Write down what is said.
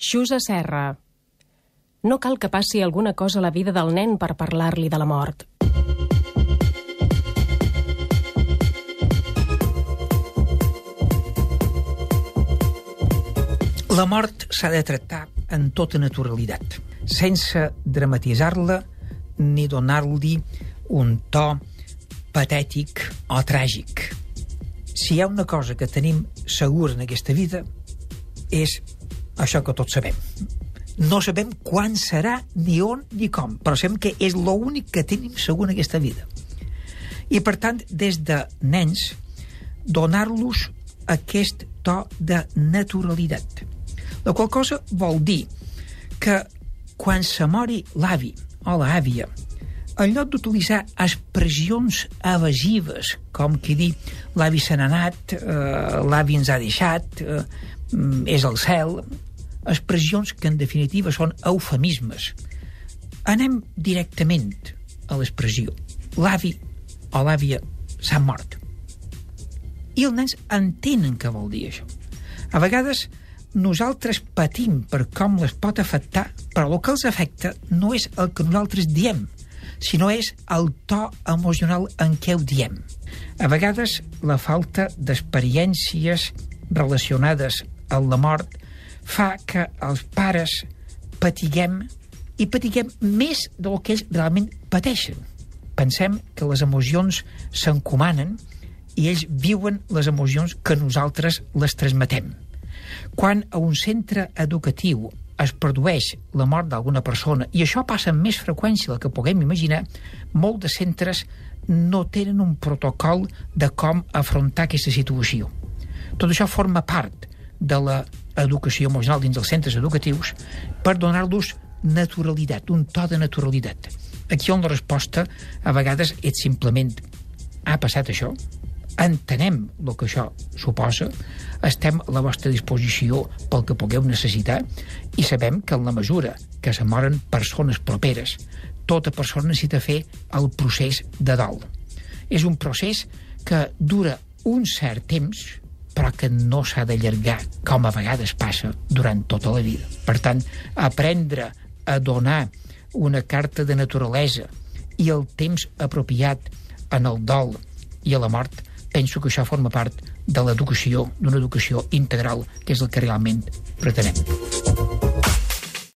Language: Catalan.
Xusa Serra. No cal que passi alguna cosa a la vida del nen per parlar-li de la mort. La mort s'ha de tractar en tota naturalitat, sense dramatitzar-la ni donar-li un to patètic o tràgic. Si hi ha una cosa que tenim segura en aquesta vida és això que tots sabem. No sabem quan serà, ni on, ni com, però sabem que és l'únic que tenim segur en aquesta vida. I, per tant, des de nens, donar-los aquest to de naturalitat. La qual cosa vol dir que quan se mori l'avi o l'àvia, en lloc d'utilitzar expressions evasives, com qui dir l'avi se n'ha anat, eh, l'avi ens ha deixat, eh, és el cel, expressions que en definitiva són eufemismes. Anem directament a l'expressió. L'avi o l'àvia s'han mort. I els nens entenen què vol dir això. A vegades nosaltres patim per com les pot afectar, però el que els afecta no és el que nosaltres diem, sinó és el to emocional en què ho diem. A vegades la falta d'experiències relacionades amb la mort fa que els pares patiguem i patiguem més del que ells realment pateixen. Pensem que les emocions s'encomanen i ells viuen les emocions que nosaltres les transmetem. Quan a un centre educatiu es produeix la mort d'alguna persona, i això passa amb més freqüència del que puguem imaginar, molts de centres no tenen un protocol de com afrontar aquesta situació. Tot això forma part de l'educació emocional dins dels centres educatius per donar-los naturalitat, un to de naturalitat. Aquí on la resposta a vegades és simplement ha passat això, entenem el que això suposa, estem a la vostra disposició pel que pugueu necessitar i sabem que en la mesura que se moren persones properes, tota persona necessita fer el procés de dol. És un procés que dura un cert temps, però que no s'ha d'allargar, com a vegades passa durant tota la vida. Per tant, aprendre a donar una carta de naturalesa i el temps apropiat en el dol i a la mort, penso que això forma part de l'educació, d'una educació integral, que és el que realment pretenem.